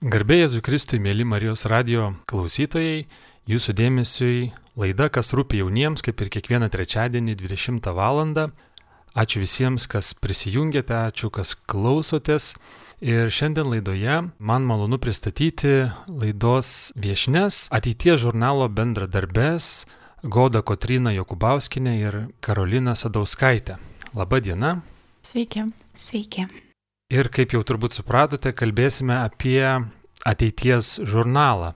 Garbėjai Jėzui Kristui, mėly Marijos radio klausytojai, jūsų dėmesiui laida, kas rūpi jauniems, kaip ir kiekvieną trečiadienį 20 val. Ačiū visiems, kas prisijungėte, ačiū, kas klausotės. Ir šiandien laidoje man malonu pristatyti laidos viešnes ateities žurnalo bendradarbės Goda Kotrina Jokubauskinė ir Karolina Sadauskaitė. Labą dieną. Sveiki. Sveiki. Ir kaip jau turbūt supratote, kalbėsime apie ateities žurnalą.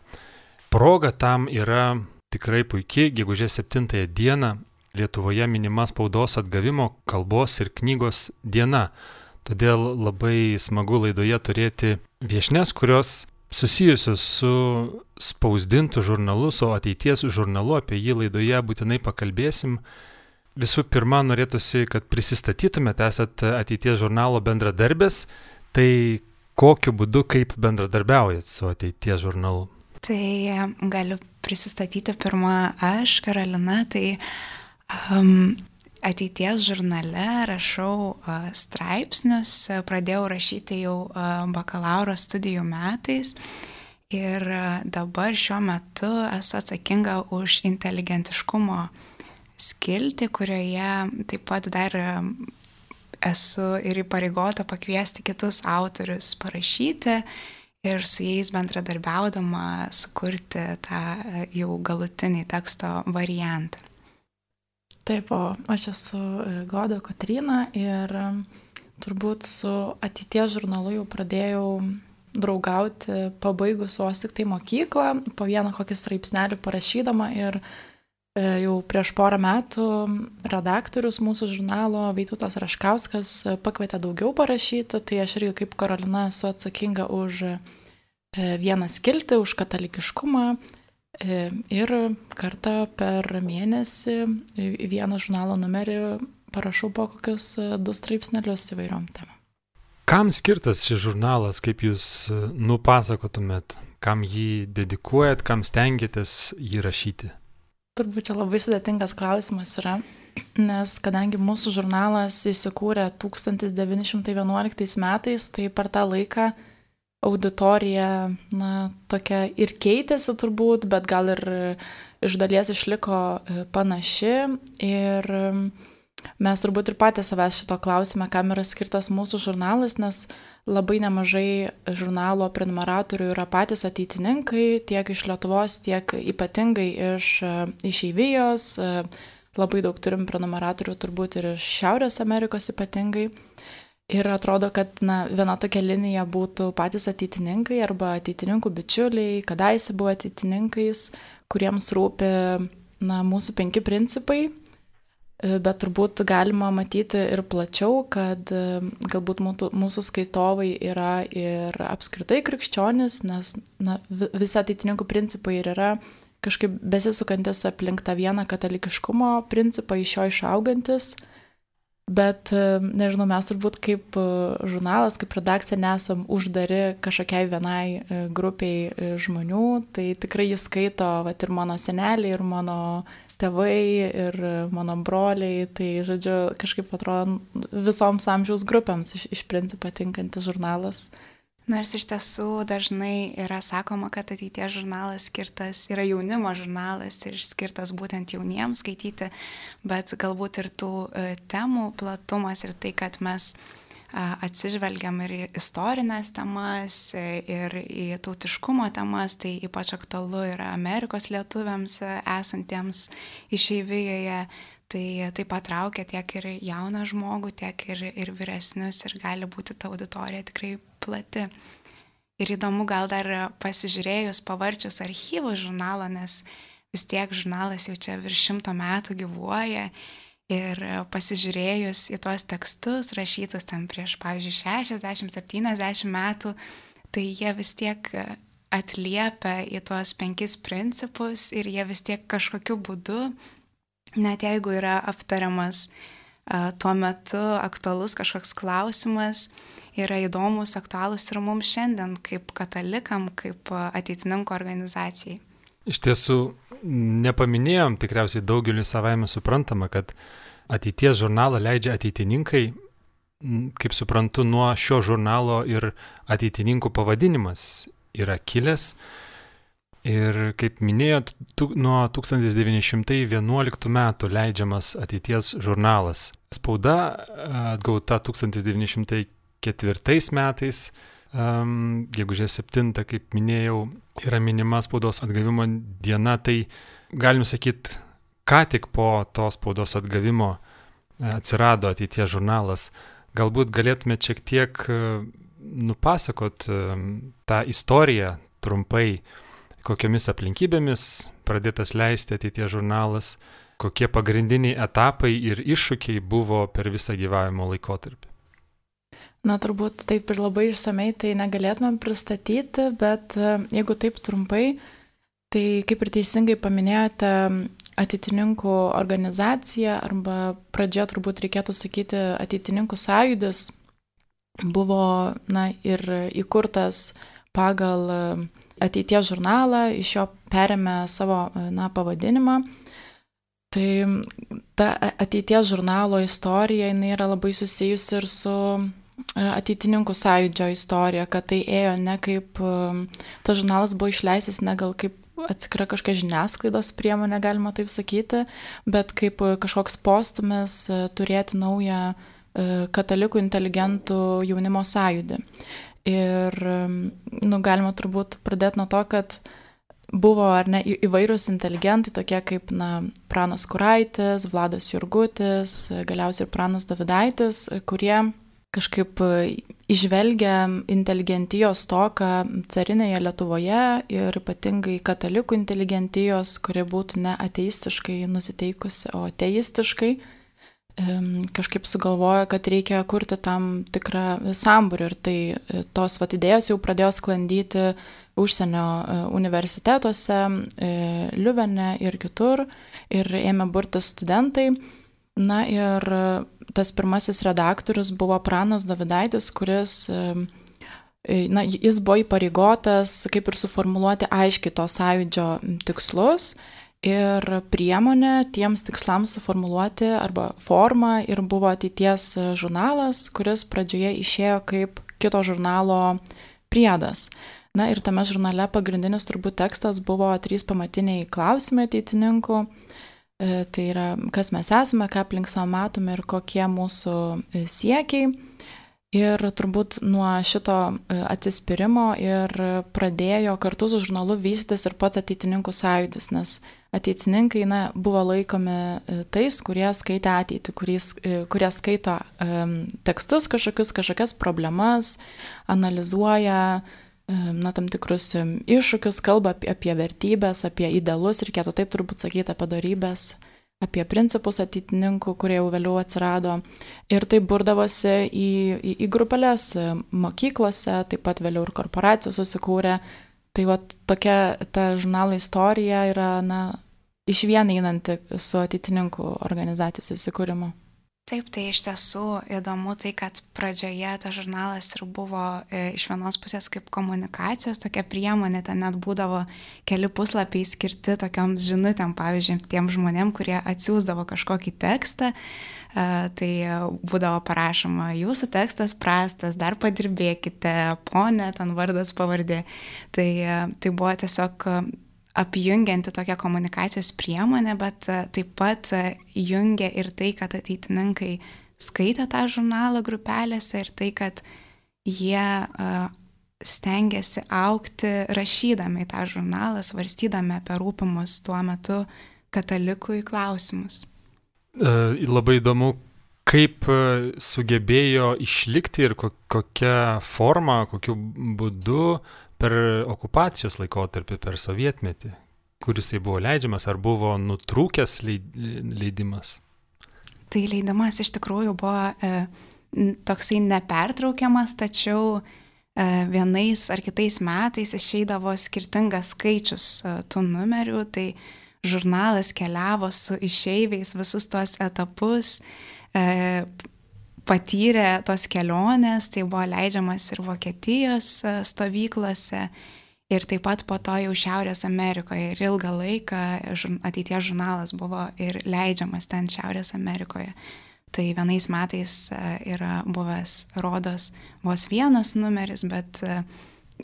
Proga tam yra tikrai puikiai, gegužės 7 dieną Lietuvoje minima spaudos atgavimo kalbos ir knygos diena. Todėl labai smagu laidoje turėti viešnes, kurios susijusios su spausdintu žurnalu, su ateities žurnalu, apie jį laidoje būtinai pakalbėsim. Visų pirma, norėtųsi, kad prisistatytumėte, esate ateities žurnalo bendradarbės, tai kokiu būdu, kaip bendradarbiaujat su ateities žurnalu? Tai galiu prisistatyti pirmą aš, Karolina, tai um, ateities žurnale rašau uh, straipsnius, pradėjau rašyti jau uh, bakalauro studijų metais. Ir dabar šiuo metu esu atsakinga už inteligentiškumo uh, skilti, kurioje taip pat dar esu ir įpareigota pakviesti kitus autorius parašyti ir su jais bendradarbiaudama sukurti tą jau galutinį teksto variantą. Taip, o aš esu e, Goda Kotrina ir turbūt su ateities žurnalu jau pradėjau draugauti pabaigus vos tik tai mokyklą, po vieną kokį straipsnelį parašydama ir E, jau prieš porą metų redaktorius mūsų žurnalo Vytautas Raškauskas e, pakvietė daugiau parašyti, tai aš irgi kaip Karolina esu atsakinga už e, vieną skiltį, už katalikiškumą ir kartą per mėnesį vieną žurnalo numerį parašau po kokius du straipsnelius įvairiom temom. Kam skirtas šis žurnalas, kaip jūs nupasakotumėt, kam jį dedikuojat, kam stengiatės jį rašyti? Turbūt čia labai sudėtingas klausimas yra, nes kadangi mūsų žurnalas įsikūrė 1911 metais, tai per tą laiką auditorija, na, tokia ir keitėsi turbūt, bet gal ir iš dalies išliko e, panaši. Ir mes turbūt ir patys savęs šito klausime, kam yra skirtas mūsų žurnalas, nes labai nemažai žurnalo prenumeratorių yra patys ateitininkai, tiek iš Lietuvos, tiek ypatingai iš e, išeivijos. E, labai daug turim prenumeratorių turbūt ir iš Šiaurės Amerikos ypatingai. Ir atrodo, kad na, viena tokia linija būtų patys ateitininkai arba ateitininkų bičiuliai, kadaise buvo ateitininkais, kuriems rūpi na, mūsų penki principai bet turbūt galima matyti ir plačiau, kad e, galbūt mūsų, skaitovai yra ir apskritai krikščionis, nes na, visi ateitininkų principai ir yra kažkaip besisukantis aplink tą vieną katalikiškumo principą, iš jo išaugantis. Bet, e, nežinau, mes turbūt kaip žurnalas, kaip redakcija nesam uždari kažkokiai vienai grupiai žmonių, tai tikrai jis skaito, va ir mano seneliai, ir mano uh, tėvai ir mano broliai, tai žodžiu, kažkaip atrodo visoms amžiaus grupėms iš, iš principo tinkantis žurnalas. Nors iš tiesų dažnai yra sakoma, kad ateities žurnalas skirtas yra jaunimo žurnalas ir skirtas būtent jauniems skaityti, bet galbūt ir tų e, temų platumas ir tai, kad mes uh, atsižvelgiam ir į istorinės temas, ir į tautiškumo temas, tai ypač aktualu yra Amerikos lietuviams esantiems išeivijoje. Tai taip patraukia tiek ir jauną žmogų, tiek ir, ir vyresnius ir gali būti ta auditorija tikrai plati. Ir įdomu gal dar pasižiūrėjus, pavarčius archyvų žurnalą, nes vis tiek žurnalas jau čia virš šimto metų gyvuoja Ir pasižiūrėjus į tuos tekstus rašytus ten prieš, pavyzdžiui, 60-70 metų, tai jie vis tiek atliepia į tuos penkis principus ir jie vis tiek kažkokiu būdu, net jeigu yra aptariamas tuo metu aktualus kažkoks klausimas, yra įdomus, aktualus ir mums šiandien kaip katalikam, kaip ateitininko organizacijai. Iš tiesų, nepaminėjom tikriausiai daugeliu savaime suprantama, kad ateities žurnalą leidžia ateitininkai, kaip suprantu, nuo šio žurnalo ir ateitininkų pavadinimas yra kilęs. Ir kaip minėjot, tu, nuo 1911 metų leidžiamas ateities žurnalas. Spauda atgauta 1904 metais, um, gegužės 7, kaip minėjau, yra minima spaudos atgavimo diena, tai galim sakyti, ką tik po to spaudos atgavimo atsirado ateities žurnalas. Galbūt galėtumėte šiek tiek nupasakot tą istoriją trumpai, kokiomis aplinkybėmis pradėtas leisti ateities žurnalas, kokie pagrindiniai etapai ir iššūkiai buvo per visą gyvavimo laikotarpį. Na, turbūt taip ir labai išsamei tai negalėtumėm pristatyti, bet e, jeigu taip trumpai, tai kaip ir teisingai paminėjote, ateitininkų organizacija arba pradžia turbūt reikėtų sakyti ateitininkų sąjudis buvo na, ir įkurtas pagal ateities žurnalą, iš jo perėmė savo na, pavadinimą. Tai ta ateities žurnalo istorija, jinai yra labai susijusi ir su ateitininkų sąjūdžio istorija, kad tai ėjo ne kaip, tas žurnalas buvo išleistas ne gal kaip atskira kažkokia žiniasklaidos priemonė, galima taip sakyti, bet kaip kažkoks postumis turėti naują katalikų inteligentų jaunimo sąjūdį. Ir, nu, galima turbūt pradėti nuo to, kad buvo ar ne įvairūs inteligentai, tokie kaip, na, Pranas Kuraitis, Vladas Jurgutis, galiausiai ir Pranas Davidaitis, kurie kažkaip išvelgia inteligentijos toką carinėje Lietuvoje ir ypatingai katalikų inteligentijos, kuri būtų ne ateistiškai nusiteikusi, o teistiškai kažkaip sugalvojo, kad reikia kurti tam tikrą sambūrį ir tai e, tos vat idėjos jau pradėjo sklandyti užsienio e, universitetuose, e, Liuvene ir kitur ir ėmė burtis studentai. Na ir tas pirmasis redaktorius buvo Pranas Davidaitis, kuris na, jis buvo įpareigotas kaip ir suformuluoti aiškiai to sąjūdžio tikslus ir priemonė tiems tikslams suformuluoti arba forma ir buvo ateities žurnalas, kuris pradžioje išėjo kaip kito žurnalo priedas. Na ir tame žurnale pagrindinis turbūt tekstas buvo trys pamatiniai klausimai ateitininkų. E, tai yra, kas mes esame, ką aplink savo matome ir kokie mūsų e, siekiai. Ir turbūt nuo šito e, atsispirimo ir pradėjo kartu su žurnalu vystytis ir pats ateitininkų sąjūdis, nes ateitininkai na, buvo laikomi tais, kurie skaitė ateitį, kuris, kurie skaito um, tekstus kažkokius, kažkokias problemas, analizuoja um, na, tam tikrus iššūkius, kalba apie, apie vertybės, apie idealus, reikėtų taip turbūt sakyti apie darybės, apie principus ateitininkų, kurie jau vėliau atsirado. Ir tai burdavosi į, į, į grupelės mokyklose, taip pat vėliau ir korporacijos susikūrė. Tai va tokia ta žurnalo istorija yra, na, iš vien einanti su ateitininkų organizacijos įsikūrimu. Taip, tai iš tiesų įdomu tai, kad pradžioje tas žurnalas ir buvo e, iš vienos pusės kaip komunikacijos tokia priemonė, ten net būdavo keli puslapiai skirti tokiam žinutėm, pavyzdžiui, tiem žmonėm, kurie atsiūsdavo kažkokį tekstą, e, tai būdavo parašoma, jūsų tekstas prastas, dar padirbėkite, ponė, ten vardas pavardė. Tai, e, tai buvo tiesiog apjungianti tokia komunikacijos priemonė, bet e, taip pat e, jungia ir tai, kad ateitininkai skaitė tą žurnalą grupelėse ir tai, kad jie e, stengiasi aukti rašydami tą žurnalą, svarstydami apie rūpimus tuo metu katalikui klausimus. Labai įdomu, kaip sugebėjo išlikti ir kokią formą, kokiu būdu per okupacijos laikotarpį, per sovietmetį, kuris tai buvo leidžiamas, ar buvo nutrūkęs leidimas? Tai leidimas iš tikrųjų buvo e, toksai nepertraukiamas, tačiau e, vienais ar kitais metais išeidavo skirtingas skaičius e, tų numerių, tai žurnalas keliavo su išeiviais visus tuos etapus. Patyrė tos kelionės, tai buvo leidžiamas ir Vokietijos e, stovyklose, ir taip pat po to jau Šiaurės Amerikoje. Ir ilgą laiką ateities žurnalas buvo ir leidžiamas ten Šiaurės Amerikoje. Tai vienais metais e, yra buvęs rodos vos vienas numeris, bet e,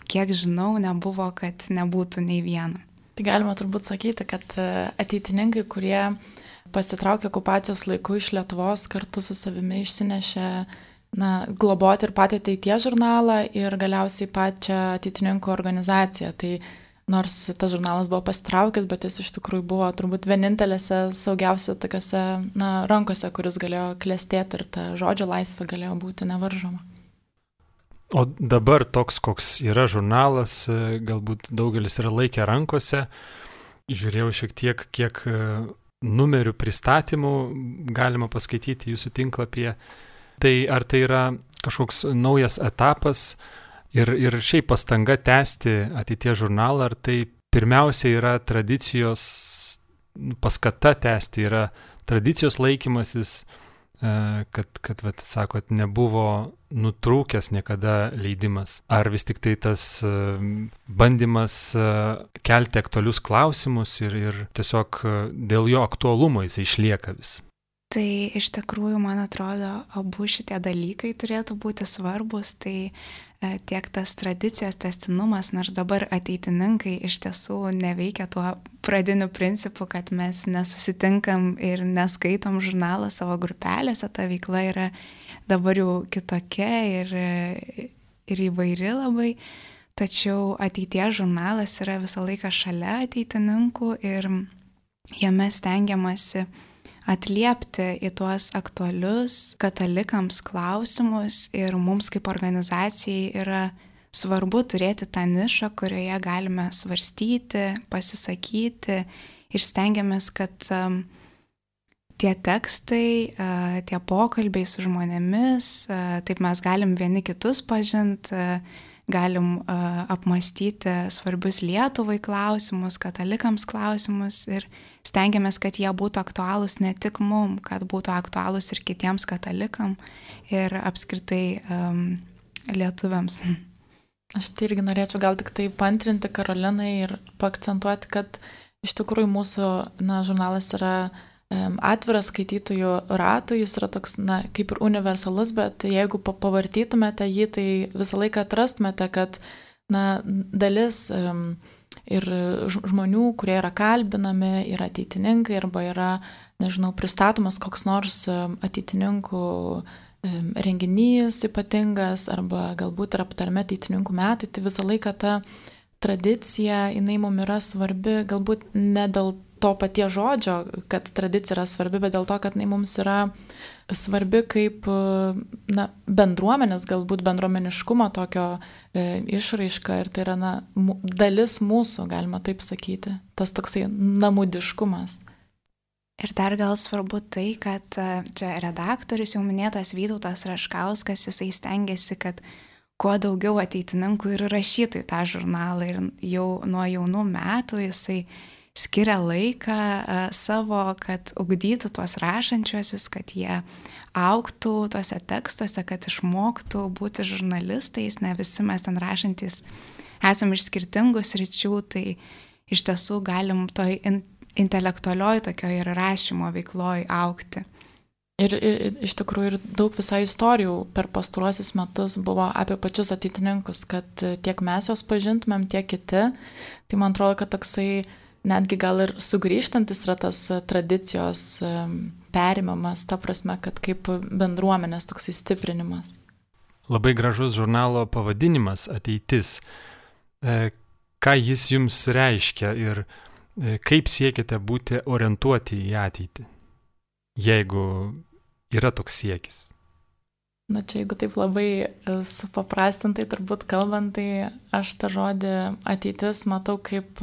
kiek žinau, nebuvo, kad nebūtų nei vieno. Tai galima turbūt sakyti, kad ateitininkai, kurie pasitraukė okupacijos laiku iš Lietuvos, kartu su savimi išsinešė na, globoti ir patį ateities žurnalą ir galiausiai pačią ateitininkų organizaciją. Tai nors tas žurnalas buvo pasitraukęs, bet jis iš tikrųjų buvo turbūt vienintelėse saugiausia tokiuose na, rankose, kuris galėjo klestėti ir ta žodžio laisvė galėjo būti nevaržoma. O dabar toks, koks yra žurnalas, galbūt daugelis yra laikę rankose. Žiūrėjau šiek tiek, kiek numerių pristatymų galima paskaityti jūsų tinklapyje. Tai ar tai yra kažkoks naujas etapas, Ir, ir šiaip pastanga tęsti ateities žurnalą, ar tai pirmiausia yra tradicijos paskata tęsti, yra tradicijos laikymasis, kad, kad vat, sakot, nebuvo nutrūkęs niekada leidimas. Ar vis tik tai tas e, bandymas e, kelti aktualius klausimus ir, ir tiesiog dėl jo aktualumo jis išlieka vis. Tai iš tikrųjų, man atrodo, abu šitie dalykai turėtų būti svarbus. Tai E, tiek tas tradicijos testinumas, nors dabar ateitininkai iš tiesų neveikia tuo pradiniu principu, kad mes nesusitinkam ir neskaitom žurnalą savo grupelėse, ta veikla yra dabar jau kitokia ir, ir įvairi labai, tačiau ateities žurnalas yra visą laiką šalia ateitininkų ir jame stengiamasi atliepti į tuos aktualius katalikams klausimus ir mums kaip organizacijai yra svarbu turėti tą nišą, kurioje galime svarstyti, pasisakyti ir stengiamės, kad um, tie tekstai, tie pokalbiai su žmonėmis, taip mes galim vieni kitus pažinti, galim apmastyti svarbius Lietuvai klausimus, katalikams klausimus ir stengiamės, kad jie būtų aktualūs ne tik mum, kad būtų aktualūs ir kitiems katalikam ir apskritai um, lietuviams. Aš tai irgi norėčiau gal tik tai pantrinti Karolinai ir pakcentuoti, kad iš tikrųjų mūsų na, žurnalas yra um, atviras skaitytojų ratų, jis yra toks, na, kaip ir universalus, bet jeigu pavartytumėte jį, tai visą laiką atrastumėte, kad, na, dalis ir žmonių, kurie yra kalbinami, yra ateitininkai arba yra, nežinau, pristatomas koks nors ateitininkų renginys ypatingas arba galbūt yra aptarme ateitininkų metai, tai visą laiką ta tradicija, jinai mums yra svarbi, galbūt ne dėl to paties žodžio, kad tradicija yra svarbi, bet dėl to, kad jinai mums yra svarbi kaip na, bendruomenės, galbūt bendruomeniškumo tokio e, išraiška ir tai yra na, dalis mūsų, galima taip sakyti, tas toksai namudiškumas. Ir dar gal svarbu tai, kad e, čia redaktorius jau minėtas Vytautas Raškauskas, jisai stengiasi, kad kuo daugiau ateitininkų ir rašytų į tą žurnalą ir jau nuo jaunų metų jisai skiria laiką savo, kad ugdytų tuos rašančiuosius, kad jie auktų tuose tekstuose, kad išmoktų būti žurnalistais, ne visi mes ten rašantis esame iš skirtingų sričių, tai iš tiesų galim toj in, intelektualioj tokio ir rašymo veikloj aukti. Ir, ir, ir iš tikrųjų ir daug visai istorijų per pastaruosius metus buvo apie pačius ateitininkus, kad tiek mes juos pažintumėm, tiek kiti. Tai man atrodo, kad toksai netgi gal ir sugrįžtantis yra tas e, tradicijos e, perimamas, ta prasme, kad kaip bendruomenės toksai stiprinimas. Labai gražus žurnalo pavadinimas - ateitis. E, ką jis jums reiškia ir kaip siekite būti orientuoti į ateitį, jeigu yra toks siekis? Na čia jeigu taip labai supaprastintai turbūt kalbant, tai aš tą žodį ateitis matau kaip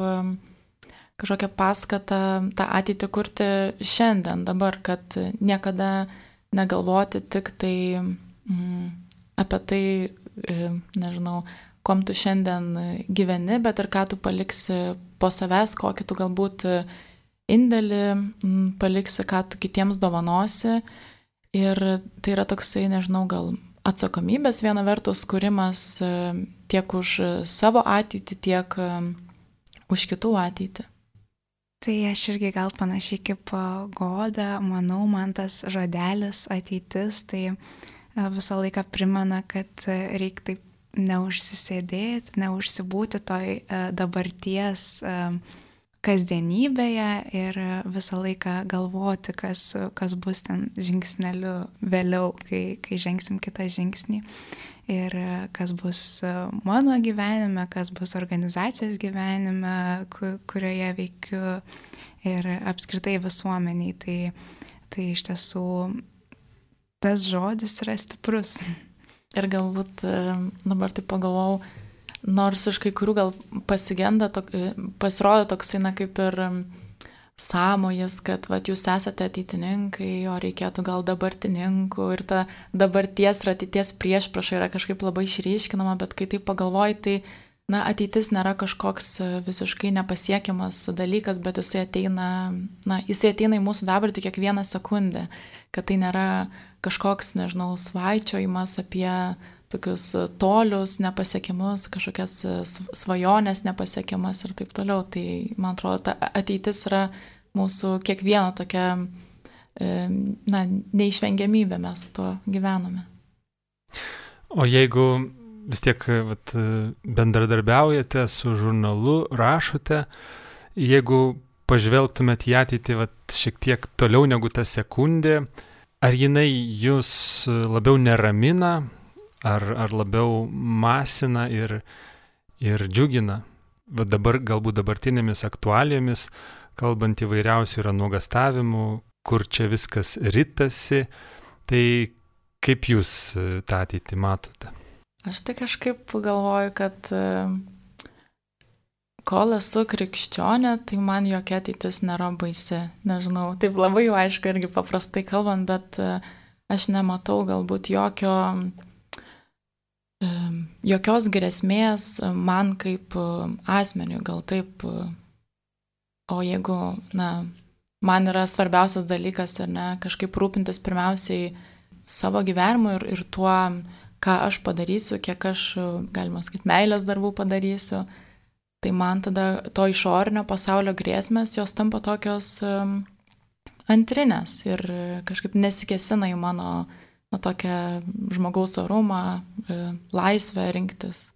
kažkokią paskatą tą ateitį kurti šiandien, dabar, kad niekada negalvoti tik tai mm, apie tai, e, nežinau, kom tu šiandien gyveni, bet ir ką tu paliksi po savęs, kokį tu galbūt indėlį mm, paliksi, ką tu kitiems dovanosi. Ir tai yra toksai, nežinau, gal atsakomybės viena vertus kūrimas e, tiek už savo ateitį, tiek e, už kitų ateitį. Tai aš irgi gal panašiai kaip goda, manau, man tas žodelis ateitis, tai visą laiką primena, kad reikia taip neužsisėdėti, neužsibūti toj dabarties kasdienybėje ir visą laiką galvoti, kas, kas bus ten žingsneliu vėliau, kai, kai žengsim kitą žingsnį. Ir kas bus mano gyvenime, kas bus organizacijos gyvenime, kurioje veikiu ir apskritai visuomeniai. Tai, tai iš tiesų tas žodis yra stiprus. Ir galbūt dabar taip pagalvojau, nors iš kai kurių gal pasigenda, tok, pasirodo toksai, na kaip ir sąmojas, kad vat, jūs esate ateitininkai, o reikėtų gal dabartininkų ir ta dabarties ir ateities prieš prašai yra kažkaip labai išryškinama, bet kai taip pagalvoji, tai na, ateitis nėra kažkoks visiškai nepasiekiamas dalykas, bet jisai ateina, na, jisai ateina į mūsų dabartį kiekvieną sekundę, kad tai nėra kažkoks, nežinau, svaičiojimas apie tokius tolius nepasiekimus, kažkokias svajonės nepasiekimas ir taip toliau. Tai man atrodo, ta ateitis yra mūsų kiekvieno tokia, na, neišvengiamybė, mes su tuo gyvename. O jeigu vis tiek vat, bendradarbiaujate su žurnalu, rašote, jeigu pažvelgtumėt į ateitį vat, šiek tiek toliau negu ta sekundė, ar jinai jūs labiau neramina, ar, ar labiau masina ir, ir džiugina. Bet dabar galbūt dabartinėmis aktualijomis, kalbant įvairiausių yra nuogastavimų, kur čia viskas ritasi, tai kaip jūs e, tą ateitį matote? Aš tai kažkaip galvoju, kad e, kol esu krikščionė, tai man jokia ateitis nėra baisi. Nežinau, taip labai jau aišku irgi paprastai kalbant, bet e, aš nematau galbūt jokio jokios grėsmės man kaip asmeniui, gal taip. O jeigu, na, man yra svarbiausias dalykas, ar ne, kažkaip rūpintis pirmiausiai savo gyvenimu ir, ir tuo, ką aš padarysiu, kiek aš, galima sakyti, meilės darbų padarysiu, tai man tada to išorinio pasaulio grėsmės jos tampa tokios um, antrinės ir kažkaip nesikesina į mano uh, na, tokią žmogaus orumą, e, laisvę rinktis.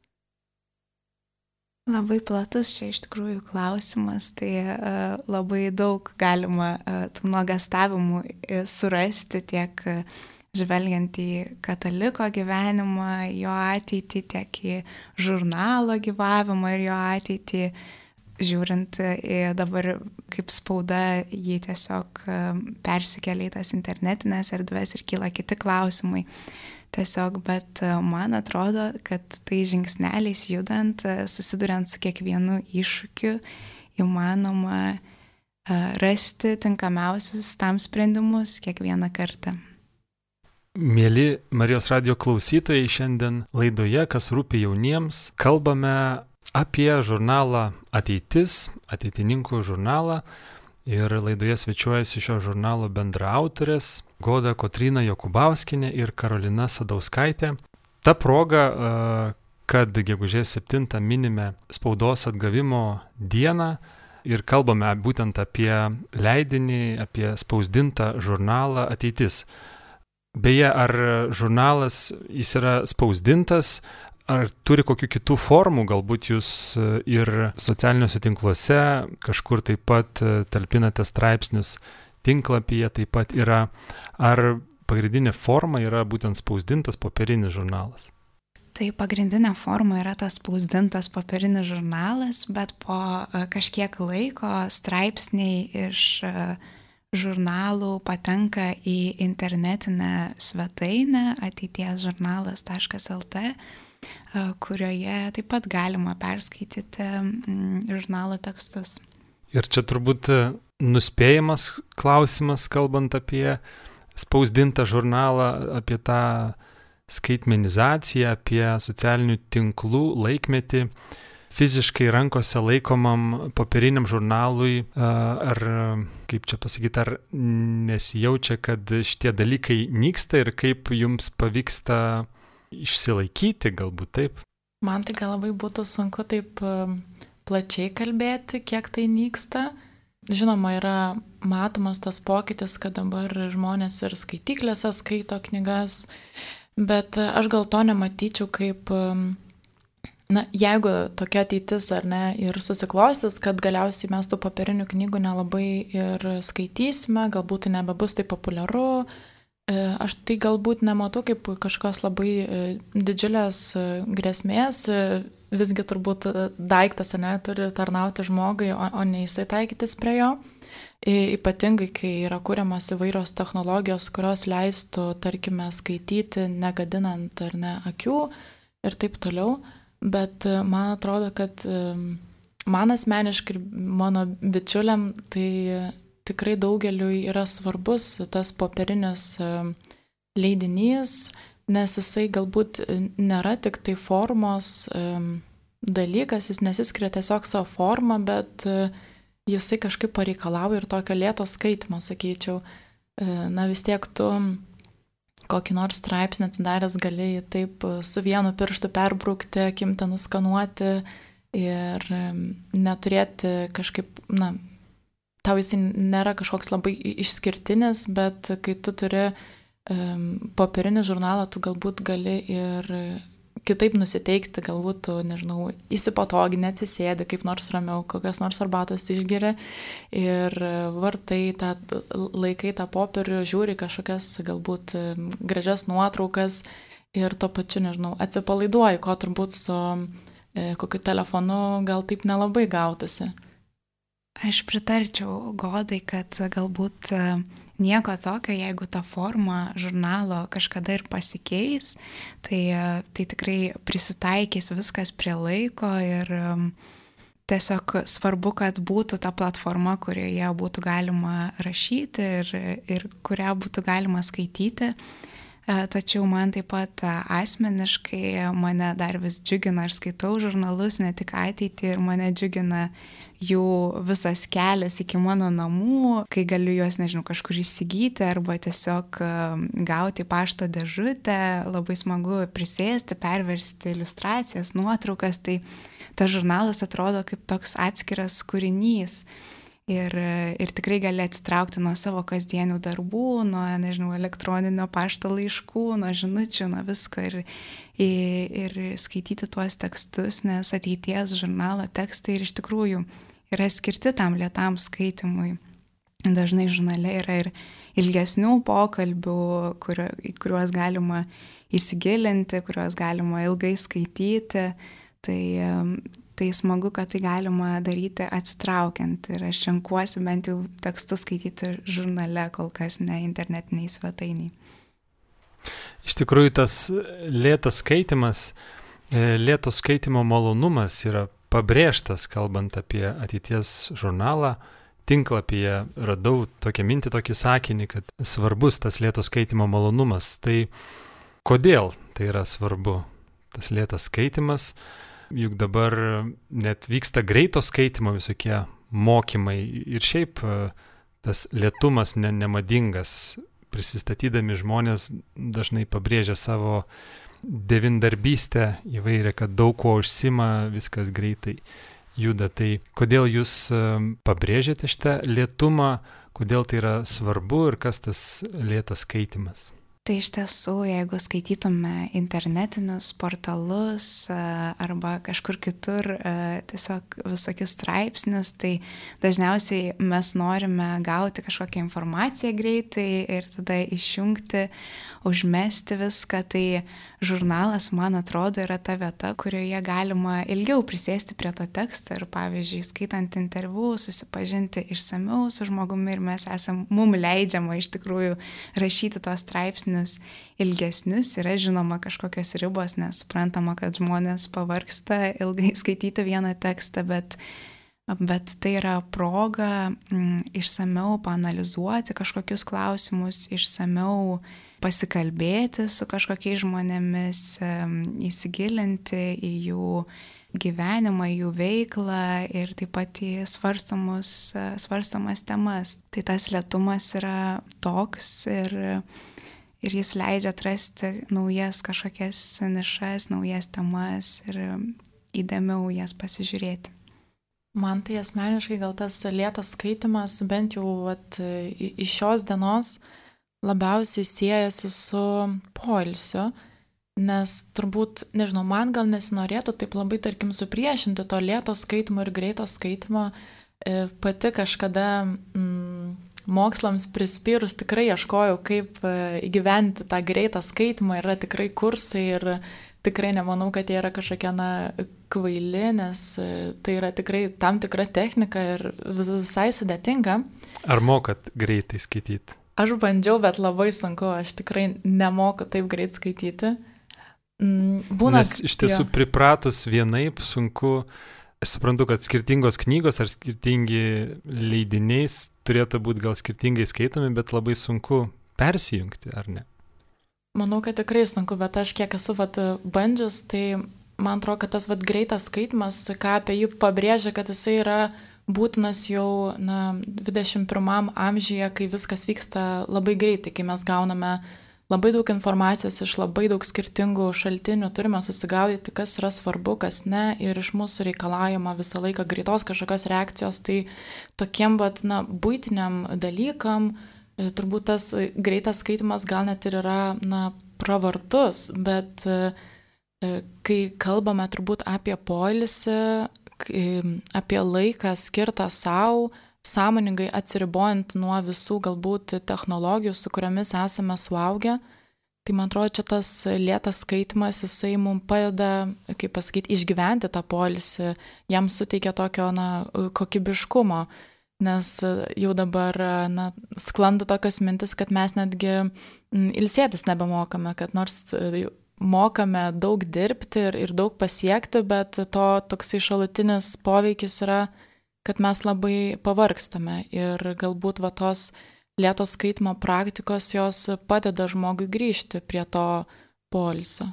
Labai platus čia iš tikrųjų klausimas, tai uh, labai daug galima uh, tų nuogastavimų surasti tiek uh, žvelgiant į kataliko gyvenimą, jo ateitį, tiek į žurnalo gyvavimą ir jo ateitį. Uh, žiūrint į dabar kaip spauda, jį tiesiog e, persikelia į tas internetinės erdves ir kyla kiti klausimai. Tiesiog, bet e, man atrodo, kad tai žingsneliais judant, e, susiduriant su kiekvienu iššūkiu, įmanoma rasti tinkamiausius tam sprendimus kiekvieną kartą. Mėly Marijos radio klausytojai, šiandien laidoje, kas rūpi jauniems, kalbame apie žurnalą Ateitis, ateitininkų žurnalą. Ir laidoje svečiuojasi šio žurnalo bendraautorės Goda Kotrina Jokubauskinė ir Karolina Sadauskaitė. Ta proga, kad gegužės 7 minime spaudos atgavimo dieną ir kalbame būtent apie leidinį, apie spausdintą žurnalą Ateitis. Beje, ar žurnalas jis yra spausdintas, Ar turi kokių kitų formų, galbūt jūs e, ir socialiniuose tinkluose kažkur taip pat e, talpinate straipsnius, tinklapyje taip pat yra, ar pagrindinė forma yra būtent spausdintas popierinis žurnalas? Tai pagrindinė forma yra tas spausdintas popierinis žurnalas, bet po e, kažkiek laiko straipsniai iš žurnalų patenka į internetinę svetainę ateities žurnalas.lt kurioje taip pat galima perskaityti mm, žurnalo tekstus. Ir čia turbūt e, nuspėjamas klausimas, kalbant apie spausdintą žurnalą, apie tą skaitmenizaciją, apie socialinių tinklų laikmetį fiziškai rankose laikomam popieriniam žurnalui, ar kaip čia pasakyti, ar nesijaučia, kad šitie dalykai nyksta ir kaip jums pavyksta išsilaikyti, galbūt taip. Man tai gal labai būtų sunku taip plačiai kalbėti, kiek tai nyksta. Žinoma, yra matomas tas pokytis, kad dabar žmonės ir skaityklėse skaito knygas, Bet aš gal to nematyčiau kaip, na, jeigu tokia ateitis ar ne ir susiklostys, kad galiausiai mes tų papirinių knygų nelabai ir skaitysime, galbūt tai nebebus taip populiaru, aš tai galbūt nematau kaip kažkokios labai e, didžiulės e, grėsmės, visgi turbūt daiktas, ne, turi tarnauti žmogui, o, o ne jisai taikytis prie jo. Ypatingai, kai yra kuriamas įvairios technologijos, kurios leistų, tarkime, skaityti, negadinant ar ne akių ir taip toliau. Bet e, man atrodo, kad e, man asmeniškai ir mano bičiuliam tai tikrai daugeliu yra svarbus tas popierinis e, leidinys, nes jisai galbūt nėra tik tai formos dalykas, jis nesiskiria tiesiog savo formą, bet uh, jisai kažkaip pareikalavo ir tokio lėto skaitimo, sakyčiau. E, na vis tiek tu kokį nors straipsnį atsidaręs gali taip su vienu pirštu perbraukti, kimtą nuskanuoti ir neturėti kažkaip, na, tau jis nėra kažkoks labai išskirtinis, bet kai tu turi um, popierinį žurnalą, tu galbūt gali ir kitaip nusiteikti, galbūt tu, nežinau, įsipatoginė, atsisėdi kaip nors ramiau, kokios nors arbatos išgeri ir vartai tą laikai tą popierių, žiūri kažkokias galbūt gražias nuotraukas ir tuo pačiu, nežinau, atsipalaiduoji, ko turbūt su e, kokiu telefonu gal taip nelabai gautasi. Aš pritarčiau godai, kad galbūt nieko tokio, jeigu ta forma žurnalo kažkada ir pasikeis, tai, tai tikrai prisitaikys viskas prie laiko ir um, tiesiog svarbu, kad būtų ta platforma, kurioje būtų galima rašyti ir, ir kurią būtų galima skaityti. E, tačiau man taip pat asmeniškai mane dar vis džiugina, aš skaitau žurnalus ne tik ateitį ir mane džiugina jų visas kelias iki mano namų, kai galiu juos, nežinau, kažkur įsigyti arba tiesiog gauti pašto dėžutę, labai smagu prisėsti, perversti iliustracijas, nuotraukas, tai tas žurnalas atrodo kaip toks atskiras kūrinys. Ir, ir tikrai gali atsitraukti nuo savo kasdienių darbų, nuo, nežinau, elektroninio pašto laiškų, nuo žinučių, nuo visko ir, ir, ir skaityti tuos tekstus, nes ateities žurnalo tekstai ir iš tikrųjų yra skirti tam lietam skaitimui. Dažnai žurnale yra ir ilgesnių pokalbių, kurio, kuriuos galima įsigilinti, kuriuos galima ilgai skaityti. Tai, tai smagu, kad tai galima daryti atsitraukiant ir aš renkuosi bent jau tekstus skaityti žurnale, kol kas ne internetiniai svetainiai. Iš tikrųjų, tas lėtas skaitimas, e, lėto skaitimo malonumas yra pabrėžtas, kalbant apie ateities žurnalą. Tinklapyje radau tokią mintį, tokį sakinį, kad svarbus tas lėto skaitimo malonumas. Tai kodėl tai yra svarbu, tas lėtas skaitimas, juk dabar net vyksta greito skaitimo visokie mokymai ir šiaip e, tas lėtumas ne, nemadingas. Prisistatydami žmonės dažnai pabrėžia savo devindarbystę įvairią, kad daug ko užsima, viskas greitai juda. Tai kodėl jūs pabrėžėte šitą lietumą, kodėl tai yra svarbu ir kas tas lėtas skaitimas? Tai iš tiesų, jeigu skaitytume internetinius portalus arba kažkur kitur tiesiog visokius straipsnius, tai dažniausiai mes norime gauti kažkokią informaciją greitai ir tada išjungti, užmesti viską. Tai žurnalas, man atrodo, yra ta vieta, kurioje galima ilgiau prisėsti prie to teksto ir, pavyzdžiui, skaitant interviu, susipažinti išsameu su žmogumi ir mes esam, mum leidžiama iš tikrųjų rašyti tos straipsnius ilgesnius, yra žinoma kažkokios ribos, nes suprantama, kad žmonės pavarksta ilgai skaityti vieną tekstą, bet bet tai yra proga mm, išsameu panalizuoti kažkokius klausimus, išsameu pasikalbėti su kažkokiais žmonėmis, įsigilinti į jų gyvenimą, jų veiklą ir taip pat į svarstomus, svarstomas temas. Tai tas lietumas yra toks ir, ir jis leidžia atrasti naujas kažkokias nišas, naujas temas ir įdėmiau jas pasižiūrėti. Man tai asmeniškai gal tas lėtas skaitimas, bent jau at, iš šios dienos, uh, labiausiai siejasi su poilsiu, nes turbūt, nežinau, man gal nesinorėtų taip labai, tarkim, supriešinti to lėto skaitimo ir greito skaitimo. E, pati kažkada mm, mokslams prispyrus tikrai ieškojau, kaip e, įgyventi tą greitą skaitimą, yra tikrai kursai ir tikrai nemanau, kad jie yra kažkokie, na, kvaili, nes e, tai yra tikrai tam tikra technika ir visai sudėtinga. Ar mokat greitai skaityti? Aš bandžiau, bet labai sunku, aš tikrai nemoku taip greit skaityti. Mm, būna. Nes iš tiesų jo. pripratus vienaip sunku, suprantu, kad skirtingos knygos ar skirtingi leidiniais turėtų būti gal skirtingai skaitomi, bet labai sunku persijungti, ar ne? Manau, kad tikrai sunku, bet aš kiek esu vat, bandžius, tai man atrodo, kad tas vat, greitas skaitimas, ką apie jį pabrėžia, kad jisai yra būtinas jau na, 21 amžiuje, kai viskas vyksta labai greitai, kai mes gauname labai daug informacijos iš labai daug skirtingų šaltinių, turime susigaudyti, kas yra svarbu, kas ne, ir iš mūsų reikalaujama visą laiką greitos kažkokios reakcijos, tai tokiem, bet, na, būtiniam dalykam, e, turbūt tas greitas skaitimas gal net ir yra, na, pravartus, bet e, e, kai kalbame turbūt apie polisį, apie laiką skirtą savo, sąmoningai atsiribojant nuo visų galbūt technologijų, su kuriamis esame suaugę. Tai man atrodo, čia tas lėtas skaitimas, jisai mums padeda, kaip pasakyti, išgyventi tą polisį, jam suteikia tokio, na, kokybiškumo, nes jau dabar, na, sklando tokios mintis, kad mes netgi ilsėtis nebemokame, kad nors mokame daug dirbti ir, ir daug pasiekti, bet to toksai šalutinis poveikis yra kad mes labai pavargstame ir galbūt va tos lėtos skaitimo praktikos jos padeda žmogui grįžti prie to polisio.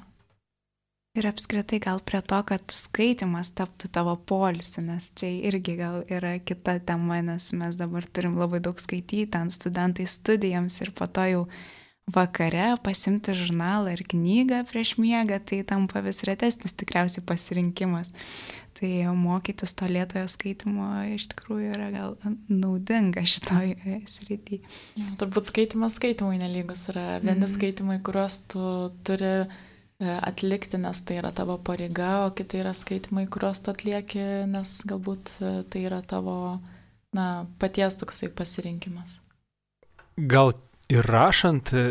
Ir apskritai gal prie to, kad skaitimas taptų tavo polisiu, nes čia irgi gal yra kita tema, nes mes dabar turim labai daug skaityti ant studentai studijams ir po to jau vakare pasimti žurnalą ir knygą prieš miegą, tai tampa vis retesnis tikriausiai pasirinkimas. Tai mokytis to lėtojo skaitimo iš tikrųjų yra gal naudinga šitoj srity. Ja, turbūt skaitimas skaitimui nelygus yra. Vieni mm. skaitimai, kuriuos tu turi e, atlikti, nes tai yra tavo pareiga, o kiti yra skaitimai, kuriuos tu atlieki, nes galbūt e, tai yra tavo na, paties toksai pasirinkimas. Gal ir rašant e,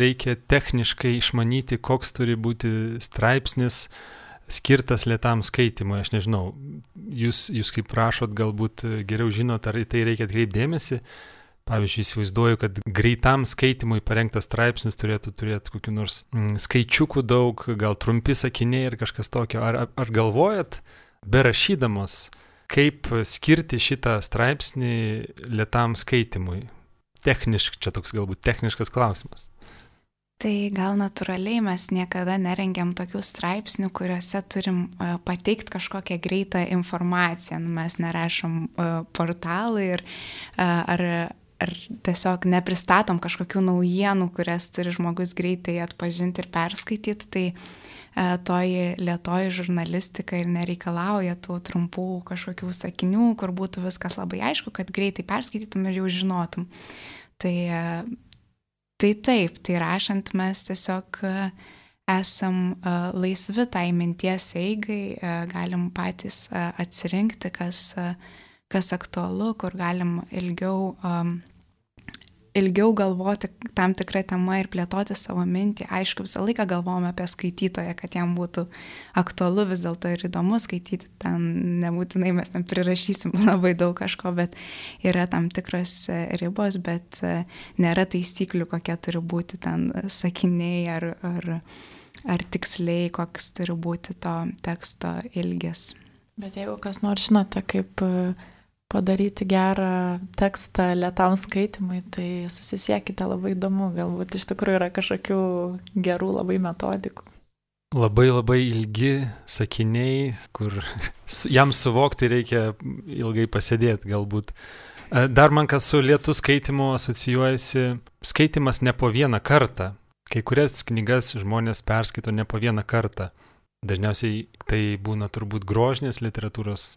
reikia techniškai išmanyti, koks turi būti straipsnis, skirtas lietam skaitimui, aš nežinau, jūs, jūs kaip prašot, galbūt geriau žinot, ar į tai reikia atkreipdėmėsi. Pavyzdžiui, įsivaizduoju, kad greitam skaitimui parengtas straipsnis turėtų turėti kokiu nors mm, skaičiukų daug, gal trumpi sakiniai ir kažkas tokio. Ar, ar galvojat, berašydamos, kaip skirti šitą straipsnį lietam skaitimui? Techniškai, čia toks galbūt techniškas klausimas. Tai gal natūraliai mes niekada nerengiam tokių straipsnių, kuriuose turim uh, pateikti kažkokią greitą informaciją. Nu, mes nerašom uh, portalai ir, uh, ar, ar tiesiog nepristatom kažkokių naujienų, kurias turi žmogus greitai atpažinti ir perskaityti. Tai toji lietoji žurnalistika ir nereikalauja tų trumpų kažkokių sakinių, kur būtų viskas labai aišku, kad greitai perskaitytum ir jau žinotum. Uh, Tai taip, tai rašant mes tiesiog e, esam e, laisvi tai minties eigai, e, galim patys atsirinkti, kas, kas aktualu, kur galim ilgiau ilgiau galvoti tam tikrą temą ir plėtoti savo mintį. Aišku, visą laiką galvojame apie skaitytoją, kad jam būtų aktualu vis dėlto ir įdomu skaityti. Ten nebūtinai mes ten prirašysim labai daug kažko, bet yra tam tikros e, ribos, bet e, nėra taisyklių, kokie turi būti ten sakiniai ar, ar, ar tiksliai, koks turi būti to teksto ilgis. Bet jeigu kas nors žinote, kaip padaryti gerą tekstą lietam skaitimui, tai susisiekite labai įdomu, galbūt iš tikrųjų yra kažkokių gerų labai metodikų. Labai labai ilgi sakiniai, kur jam suvokti reikia ilgai pasėdėti galbūt. E, dar man kas su lietu skaitimu asocijuojasi, skaitimas ne po vieną kartą. Kai kurias knygas žmonės perskaito ne po vieną kartą. Dažniausiai tai būna turbūt grožinės literatūros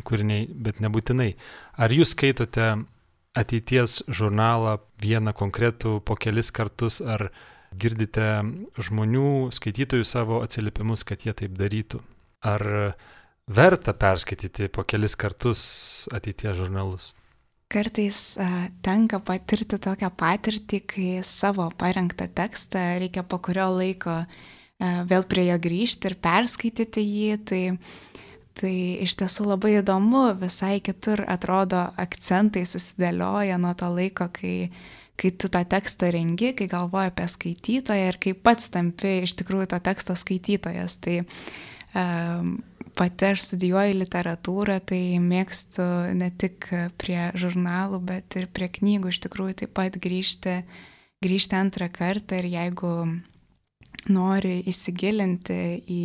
kūriniai, bet nebūtinai. Ar jūs skaitote ateities žurnalą vieną konkretų po kelis kartus, ar girdite žmonių, skaitytojų savo atsiliepimus, kad jie taip darytų? Ar verta perskaityti po kelis kartus ateities žurnalus? Kartais a, tenka patirti tokią patirtį, kai savo parengtą tekstą reikia po kurio laiko a, vėl prie jo grįžti ir perskaityti jį. Tai, tai iš tiesų labai įdomu, visai kitur atrodo akcentai susidėlioja nuo to laiko, kai, kai tu tą tekstą rengi, kai galvoji apie skaitytoją ir kai pats tampi iš tikrųjų to teksto skaitytojas. Tai um, pati aš studijuoju literatūrą, tai mėgstu ne tik prie žurnalų, bet ir prie knygų iš tikrųjų taip pat grįžti, grįžti antrą kartą ir jeigu nori įsigilinti į,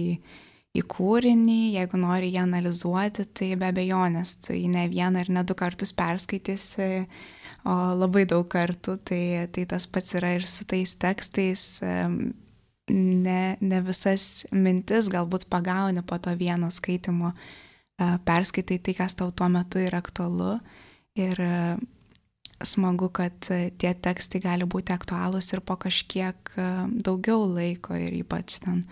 į kūrinį, jeigu nori jį analizuoti, tai be abejonės tu jį ne vieną ir ne du kartus perskaitysi, o labai daug kartų, tai, tai tas pats yra ir su tais tekstais ne, ne visas mintis galbūt pagauni po to vieno skaitimo, perskaitai tai, kas tau tuo metu yra aktualu. Ir smagu, kad tie tekstai gali būti aktualūs ir po kažkiek daugiau laiko ir ypač ten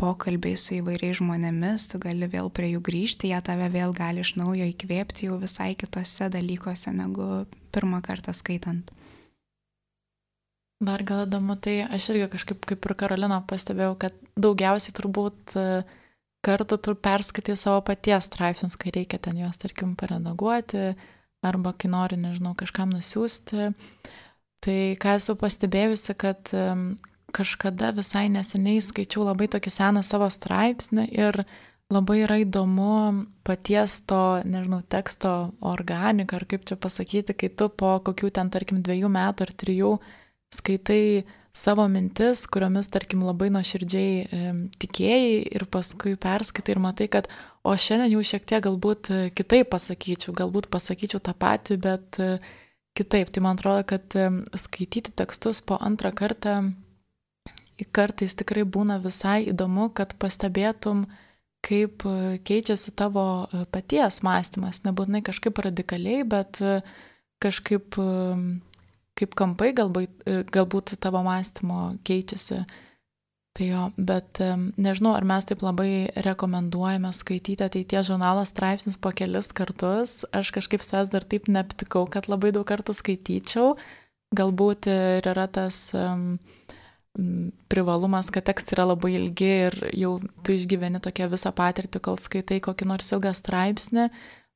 pokalbiai su įvairiais žmonėmis, tu gali vėl prie jų grįžti, jie tave vėl gali iš naujo įkvėpti jau visai kitose dalykuose negu pirmą kartą skaitant. Dar gal įdomu, tai aš irgi kažkaip kaip ir Karolina pastebėjau, kad daugiausiai turbūt e, kartų tu perskaitai savo paties straipsnius, kai reikia ten juos, tarkim, paredaguoti arba kai nori, nežinau, kažkam nusiųsti. Tai ką esu pastebėjusi, kad kažkada visai neseniai skaičiau labai tokį seną savo straipsnį ir labai yra įdomu paties to, nežinau, teksto organiką, ar kaip čia pasakyti, kai tu po kokių ten, tarkim, dviejų metų ar trijų skaitai savo mintis, kuriomis, tarkim, labai nuoširdžiai e, tikėjai ir paskui perskaitai ir matai, kad o šiandien jau šiek tiek galbūt e, kitaip pasakyčiau, galbūt pasakyčiau tą patį, bet e, kitaip. Tai man atrodo, kad e, skaityti tekstus po antrą kartą kartais tikrai būna visai įdomu, kad pastebėtum, kaip e, keičiasi tavo e, paties mąstymas. Nebūtinai kažkaip radikaliai, bet kažkaip kaip kampai galbūt, e, galbūt tavo mąstymo keičiasi. Tai jo, bet nežinau, ar mes taip labai rekomenduojame skaityti ateities žurnalo straipsnius po kelis kartus. Aš kažkaip savęs dar taip neaptikau, kad labai daug kartų skaityčiau. Galbūt ir yra tas um, privalumas, kad tekstai yra labai ilgi ir jau tu išgyveni tokią visą patirtį, kol skaitai kokį nors ilgą straipsnį.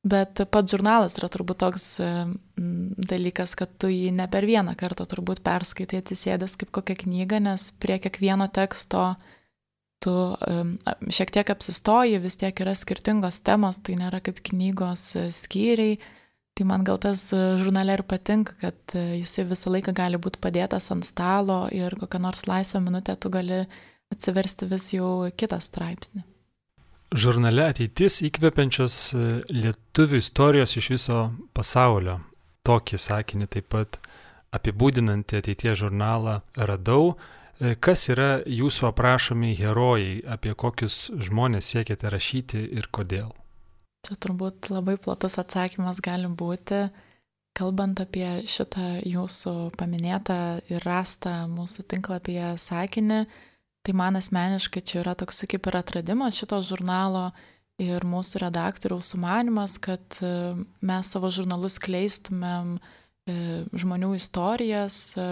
Bet pats žurnalas yra turbūt toks e, dalykas, kad tu jį ne per vieną kartą turbūt perskaitai atsisėdęs kaip kokią knygą, nes prie kiekvieno teksto tu šiek tiek apsistoji, vis tiek yra skirtingos temos, tai nėra kaip knygos e, skyriai. Tai man gal tas e, žurnale ir patinka, kad jisai visą laiką gali būti padėtas ant stalo ir kokią nors laisvą minutę tu gali atsiversti vis jau kitą straipsnį. Žurnale ateitis įkvepiančios e, lietuvių istorijos iš viso pasaulio. Tokį sakinį taip pat apibūdinantį ateities žurnalą radau. E, kas yra jūsų aprašomi herojai, apie kokius žmonės siekiate rašyti ir kodėl? Čia turbūt labai platus atsakymas gali būti. Kalbant apie šitą jūsų paminėtą ir rastą mūsų tinklapyje sakinį, Tai man asmeniškai čia yra toks kaip ir atradimas šito žurnalo ir mūsų redaktoriaus sumanimas, kad e, mes savo žurnalus kleistumėm e, žmonių istorijas, e,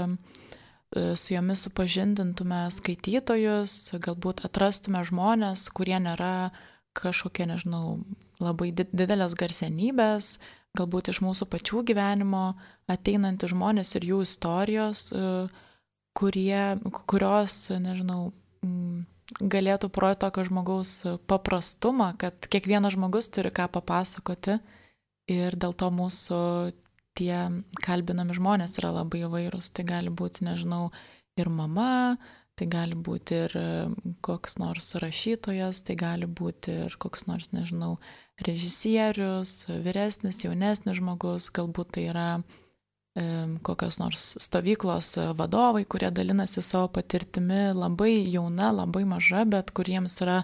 su jomis supažindintume skaitytojus, galbūt atrastume žmonės, kurie nėra kažkokie, nežinau, labai didelės garsenybės, galbūt iš mūsų pačių gyvenimo ateinantys žmonės ir jų istorijos, kurie, kurios, nežinau, galėtų pro tokio žmogaus paprastumą, kad kiekvienas žmogus turi ką papasakoti ir dėl to mūsų tie kalbinami žmonės yra labai įvairūs. Tai gali būti, nežinau, ir mama, tai gali būti ir koks nors rašytojas, tai gali būti ir koks nors, nežinau, režisierius, vyresnis, jaunesnis žmogus, galbūt tai yra kokios nors stovyklos vadovai, kurie dalinasi savo patirtimi, labai jauna, labai maža, bet kuriems yra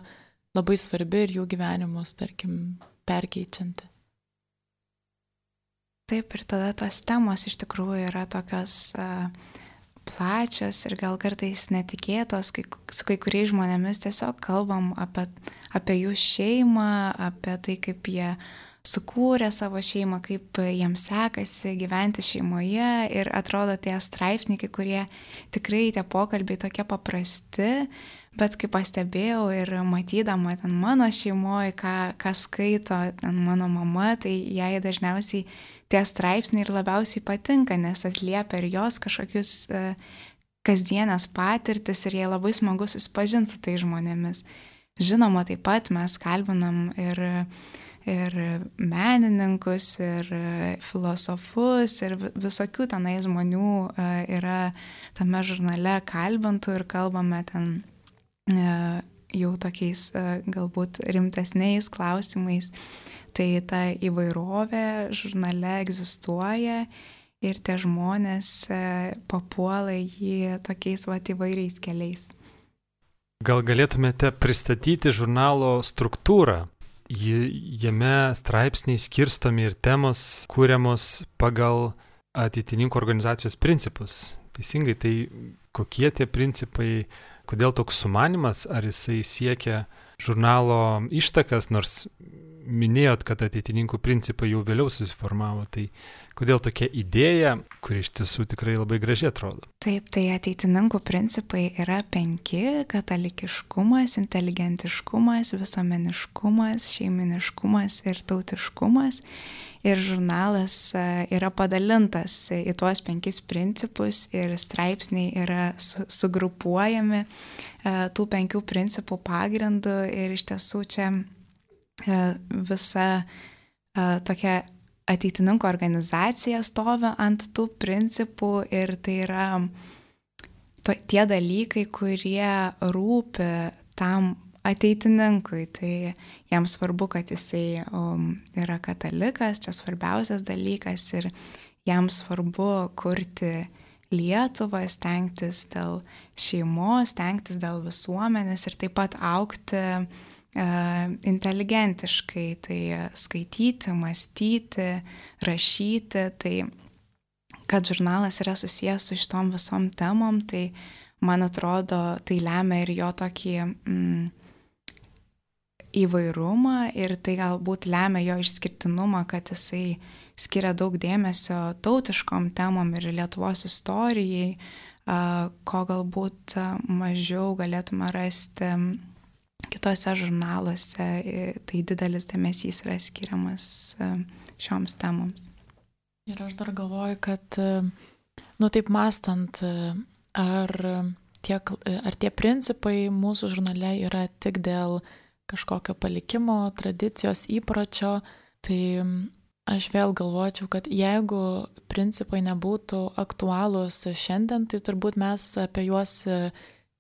labai svarbi ir jų gyvenimus, tarkim, perkeičianti. Taip, ir tada tos temos iš tikrųjų yra tokios uh, plačios ir gal kartais netikėtos, kai, su kai kuriais žmonėmis tiesiog kalbam apie, apie jų šeimą, apie tai, kaip jie sukūrė savo šeimą, kaip jiems sekasi gyventi šeimoje. Ir atrodo tie straipsniai, kurie tikrai tie pokalbiai tokie paprasti, bet kaip pastebėjau ir matydama ten mano šeimoje, ką, ką skaito ten mano mama, tai jai dažniausiai tie straipsniai ir labiausiai patinka, nes atliepia ir jos kažkokius uh, kasdienės patirtis ir jai labai smagu susipažinti su tai žmonėmis. Žinoma, taip pat mes kalbinam ir ir menininkus, ir filosofus, ir visokių tenai žmonių e, yra tame žurnale kalbintų ir kalbame ten e, jau tokiais e, galbūt rimtesniais klausimais. Tai ta įvairovė žurnale egzistuoja ir tie žmonės papuola jį tokiais va įvairiais keliais. Gal galėtumėte pristatyti žurnalo struktūrą? Jame straipsniai skirstomi ir temos kūriamos pagal ateitininkų organizacijos principus. Teisingai, tai kokie tie principai, kodėl toks sumanimas, ar jisai siekia žurnalo ištakas, nors minėjot, kad ateitininkų principai jau vėliau susiformavo, tai kodėl tokia idėja, kuri iš tiesų tikrai labai gražiai atrodo? Taip, tai ateitininkų principai yra penki - katalikiškumas, inteligentiškumas, visuomeniškumas, šeiminiškumas ir tautiškumas. Ir žurnalas e, yra padalintas į tuos penkis principus ir straipsniai yra su, sugrupuojami e, tų penkių principų pagrindu ir iš tiesų čia visa e, tokia ateitininkų organizacija stovi ant tų principų ir tai yra to, tie dalykai, kurie rūpi tam ateitininkui. Tai jam svarbu, kad jisai um, yra katalikas, čia svarbiausias dalykas ir jam svarbu kurti Lietuvą, stengtis dėl šeimos, stengtis dėl visuomenės ir taip pat aukti uh, E, inteligentiškai, tai skaityti, mąstyti, rašyti, tai kad žurnalas yra susijęs su šitom visom temom, tai man atrodo, tai lemia ir jo tokį mm, įvairumą ir tai galbūt lemia jo išskirtinumą, kad jisai skiria daug dėmesio tautiškom temom ir Lietuvos istorijai, ko galbūt mažiau galėtume rasti kitose žurnaluose tai didelis dėmesys yra skiriamas e, šioms temoms. Ir aš dar galvoju, kad, e, nu taip mastant, e, ar, tiek, ar tie principai mūsų žurnale yra tik dėl kažkokio palikimo, tradicijos, įpročio, tai aš vėl galvočiau, kad jeigu principai nebūtų aktualūs šiandien, tai turbūt mes apie juos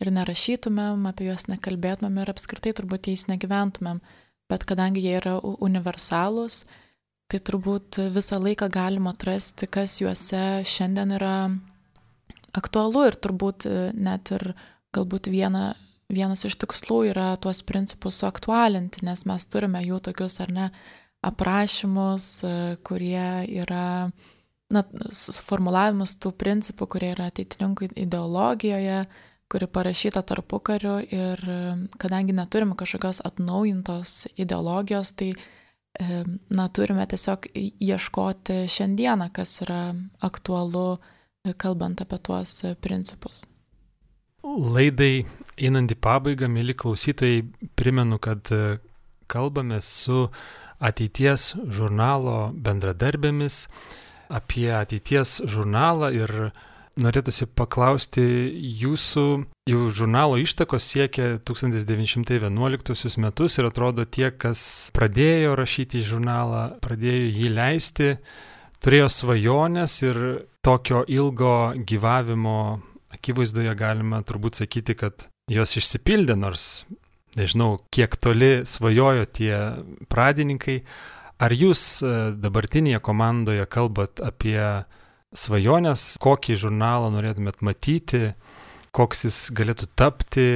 ir nerašytumėm, apie juos nekalbėtumėm ir apskritai turbūt jais negyventumėm. Bet kadangi jie yra universalūs, tai turbūt visą laiką galima atrasti, kas juose šiandien yra aktualu ir turbūt e, net ir galbūt viena, vienas iš tikslų yra tuos principus suaktualinti, nes mes turime jų tokius ar ne aprašymus, e, kurie yra na, suformulavimus tų principų, kurie yra ateitininkų ideologijoje, kuri parašyta tarpu kariu ir kadangi neturime kažkokios atnaujintos ideologijos, tai na, turime tiesiog ieškoti šiandieną, kas yra aktualu, kalbant apie tuos principus. Laidai einant į pabaigą, mėly klausytojai, primenu, kad kalbame su ateities žurnalo bendradarbėmis apie ateities žurnalą ir norėtųsi paklausti jūsų, jau žurnalo ištakos siekia 1911 metus ir atrodo tie, kas pradėjo rašyti žurnalą, pradėjo jį leisti, turėjo svajonės ir tokio ilgo gyvavimo akivaizdoje galima turbūt sakyti, kad jos išsipildė, nors nežinau, kiek toli svajojo tie pradininkai. Ar jūs e, dabartinėje komandoje kalbat apie svajonės, kokį žurnalą norėtumėt matyti, koks jis galėtų tapti,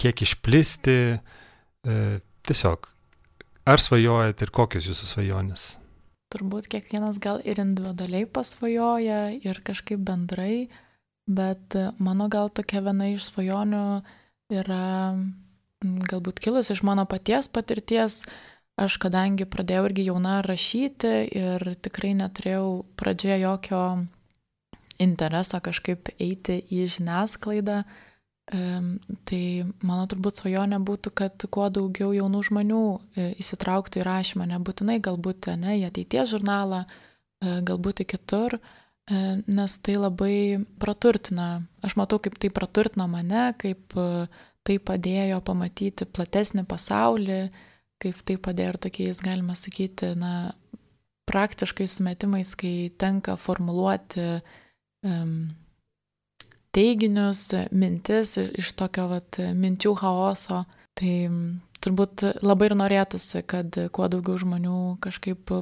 kiek išplisti. E, tiesiog, ar svajojat ir kokios jūsų svajonės? turbūt kiekvienas gal ir individualiai pasvajoja, ir kažkaip bendrai, bet mano gal tokia viena iš svajonių yra galbūt kilus iš mano paties patirties. Aš kadangi pradėjau irgi jauna rašyti ir tikrai neturėjau pradžioje jokio intereso kažkaip eiti į žiniasklaidą, Tai mano turbūt svajonė būtų, kad kuo daugiau jaunų žmonių e, įsitrauktų į rašymą, nebūtinai galbūt ne į ateities žurnalą, e, galbūt į kitur, e, nes tai labai praturtina. Aš matau, kaip tai praturtino mane, kaip tai padėjo pamatyti platesnį pasaulį, kaip tai padėjo ir tokiais, galima sakyti, na, praktiškai sumetimais, kai tenka formuluoti um, teiginius, mintis iš tokio vat, minčių chaoso. Tai turbūt labai ir norėtųsi, kad kuo daugiau žmonių kažkaip,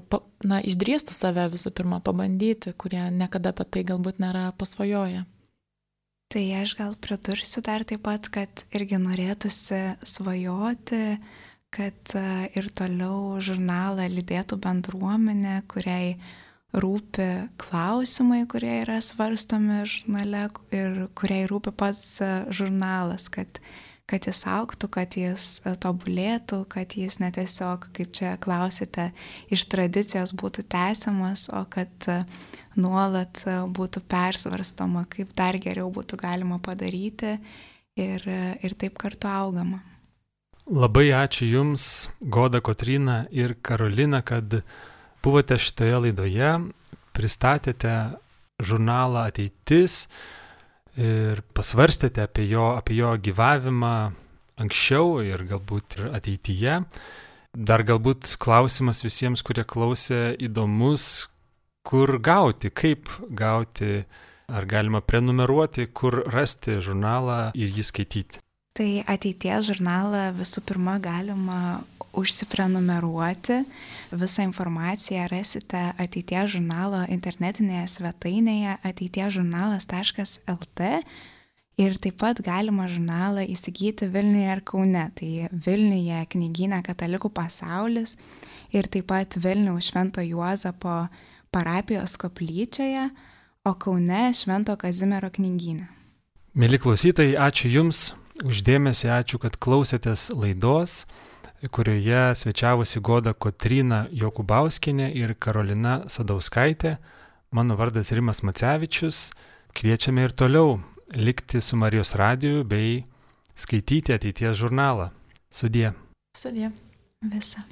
na, išdrįstų save visų pirma pabandyti, kurie niekada apie tai galbūt nėra pasvajoję. Tai aš gal pridursiu dar taip pat, kad irgi norėtųsi svajoti, kad e, ir toliau žurnalą lydėtų bendruomenė, kuriai rūpi klausimai, kurie yra svarstomi žurnale ir kuriai rūpi pats e, žurnalas, kad, kad jis auktų, kad jis e, tobulėtų, kad jis netiesiog, kaip čia klausite, iš tradicijos būtų tęsiamas, o kad nuolat būtų persvarstoma, kaip dar geriau būtų galima padaryti ir, ir taip kartu augama. Labai ačiū Jums, Goda Kotrina ir Karolina, kad buvote šitoje laidoje, pristatėte žurnalą Ateitis ir pasvarstėte apie jo, apie jo gyvavimą anksčiau ir galbūt ir ateityje. Dar galbūt klausimas visiems, kurie klausė, įdomus, kur gauti, kaip gauti, ar galima prenumeruoti, kur rasti žurnalą ir jį skaityti. Tai ateities žurnalą visų pirma galima užsiprenumeruoti. Visą informaciją rasite ateities žurnalo internetinėje svetainėje ateitiežurnalas.lt ir taip pat galima žurnalą įsigyti Vilniuje ir Kaune. Tai Vilniuje knyginė Katalikų pasaulis ir taip pat Vilniaus Švento Juozapo parapijos koplyčioje, o Kaune Švento Kazimiero knyginė. Mėly klausytojai, ačiū Jums uždėmesi, ačiū, kad klausėtės laidos kurioje svečiavosi Goda Kotrina Jokubauskinė ir Karolina Sadauskaitė. Mano vardas Rimas Macevičius. Kviečiame ir toliau likti su Marijos radiju bei skaityti ateities žurnalą. Sudie. Sudie. Visa.